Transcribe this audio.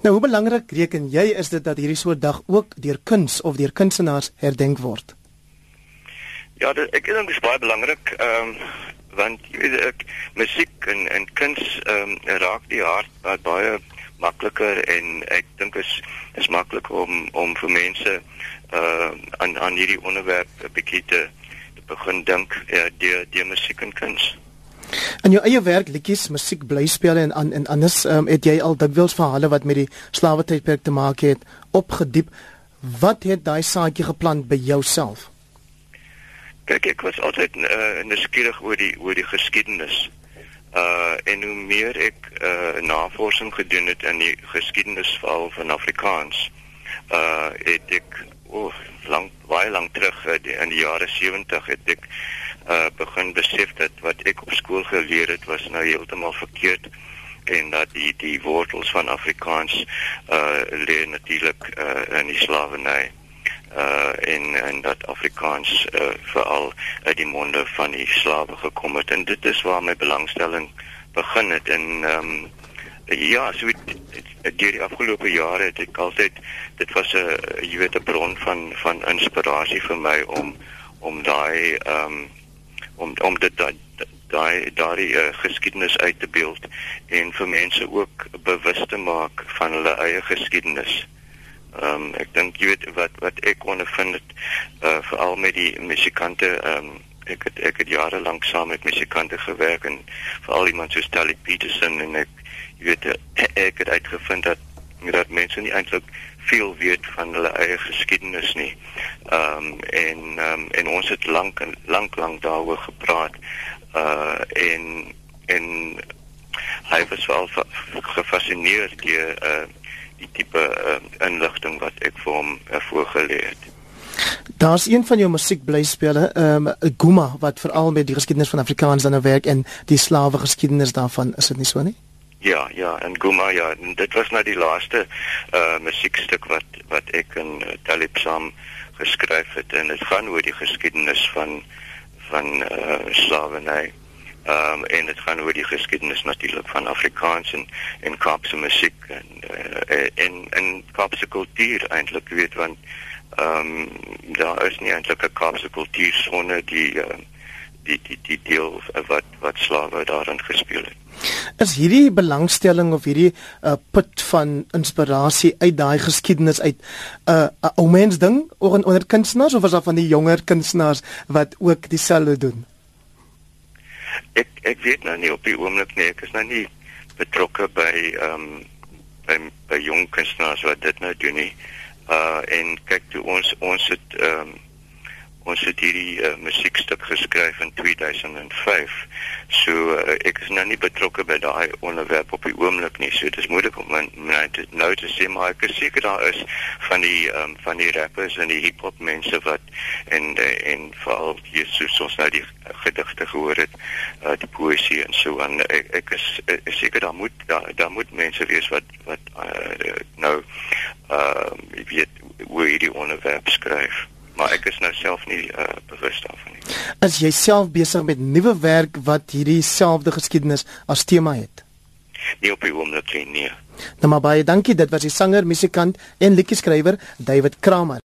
Nou hoe belangrik reken jy is dit dat hierdie soort dag ook deur kuns of deur kunstenaars herdenk word? Ja, dit, ek dink dit is baie belangrik ehm um, want jy weet ek musiek en en kuns ehm um, raak die hart baie makliker en ek dink is is maklik om om vir mense uh aan aan hierdie onderwerp 'n bietjie te, te begin dink ja, deur deur musiek en kuns. In jou eie werk liedjies, musiek, blyspelle en en, en anders um, het jy al dikwels verhale wat met die slawe tydperk te maak het opgediep. Wat het daai saadjie geplant by jouself? Kyk, ek was altyd uh, nuuskierig oor die oor die geskiedenis. Uh en hoe meer ek uh navorsing gedoen het in die geskiedenisval van Afrikaans, uh het ek oh, lank baie lank terug in die jare 70 het ek uh begin besef dat wat ek op skool geleer het was nou heeltemal verkeerd en dat die die wortels van Afrikaans uh lê natuurlik uh in die slawerny uh en en dat Afrikaans uh veral uit die monde van die slawe gekom het. En dit is waar my belangstelling begin het. En ehm um, ja so het deur die afgelope jare het ek altyd dit was 'n jy weet 'n bron van van inspirasie vir my om om daai ehm um, om om dit daai daai uh, geskiedenis uit te beeld en vir mense ook bewus te maak van hulle eie geskiedenis. Ehm um, ek dink jy weet wat wat ek ondervind het uh, veral met die musikante ehm um, ek het ek het jare lank saam met musikante gewerk en veral iemand soos Tally Peterson en ek jy weet ek het uitgevind dat dat mense nie eintlik veel weet van hulle eie geskiedenis nie. Ehm um, en um, en ons het lank en lank lank daaroor gepraat. Uh en en hy was wel gefassineerd deur uh die tipe uh, inligting wat ek vir hom uh, voorgelê het. Daar's een van jou musiekblyspele, ehm um, Guma wat veral met die geskiedenis van Afrikaans dan werk en die slawe geskiedenis daarvan, is dit nie so nie? Ja, ja, en Guma ja, en dit was nou die laaste uh musiekstuk wat wat ek in uh, Talib saam geskryf het en dit gaan oor die geskiedenis van van uh slawerny. Um en dit gaan oor die geskiedenis natuurlik van Afrikaans en en Kaapse musiek en uh, en en Kaapse kultuur eintlik weet want um daar is nie eintlik 'n Kaapse kultuur sonder die uh, die die die deel wat wat slawe daarin gespeel het. Is hierdie belangstelling of hierdie uh, put van inspirasie uit daai geskiedenis uit 'n uh, 'n ou mens ding onder onder kunstenaars of is daar van die jonger kunstenaars wat ook dieselfde doen? Ek ek weet nou nie op die oomblik nie, ek is nou nie betrokke by ehm um, by, by jong kunstenaars wat dit nou doen nie. Uh en kyk toe ons ons het ehm um, ons het hierdie uh, musiekstuk geskryf in 2005. So uh, ek is nou nie betrokke by daai onderwerp op die oomblik nie. So dit is moeilik om my, my te, nou te sê maar ek is seker daar is van die um, van die rappers en die hiphop mense wat en uh, en veral hier so soos nou die gedigte gehoor het, uh, die poesie en so aan. Ek, ek is, is seker daar moet daar, daar moet mense wees wat wat uh, nou uh, weet hoe hierdie onderwerp skryf maar ek is nou self nie uh, bewus daarvan nie. As jy self besig met nuwe werk wat hierdie selfde geskiedenis as tema het? Nie op die oomblik nie. Nou maar baie dankie, dit was die sanger, musikant en liedjie skrywer David Kramer.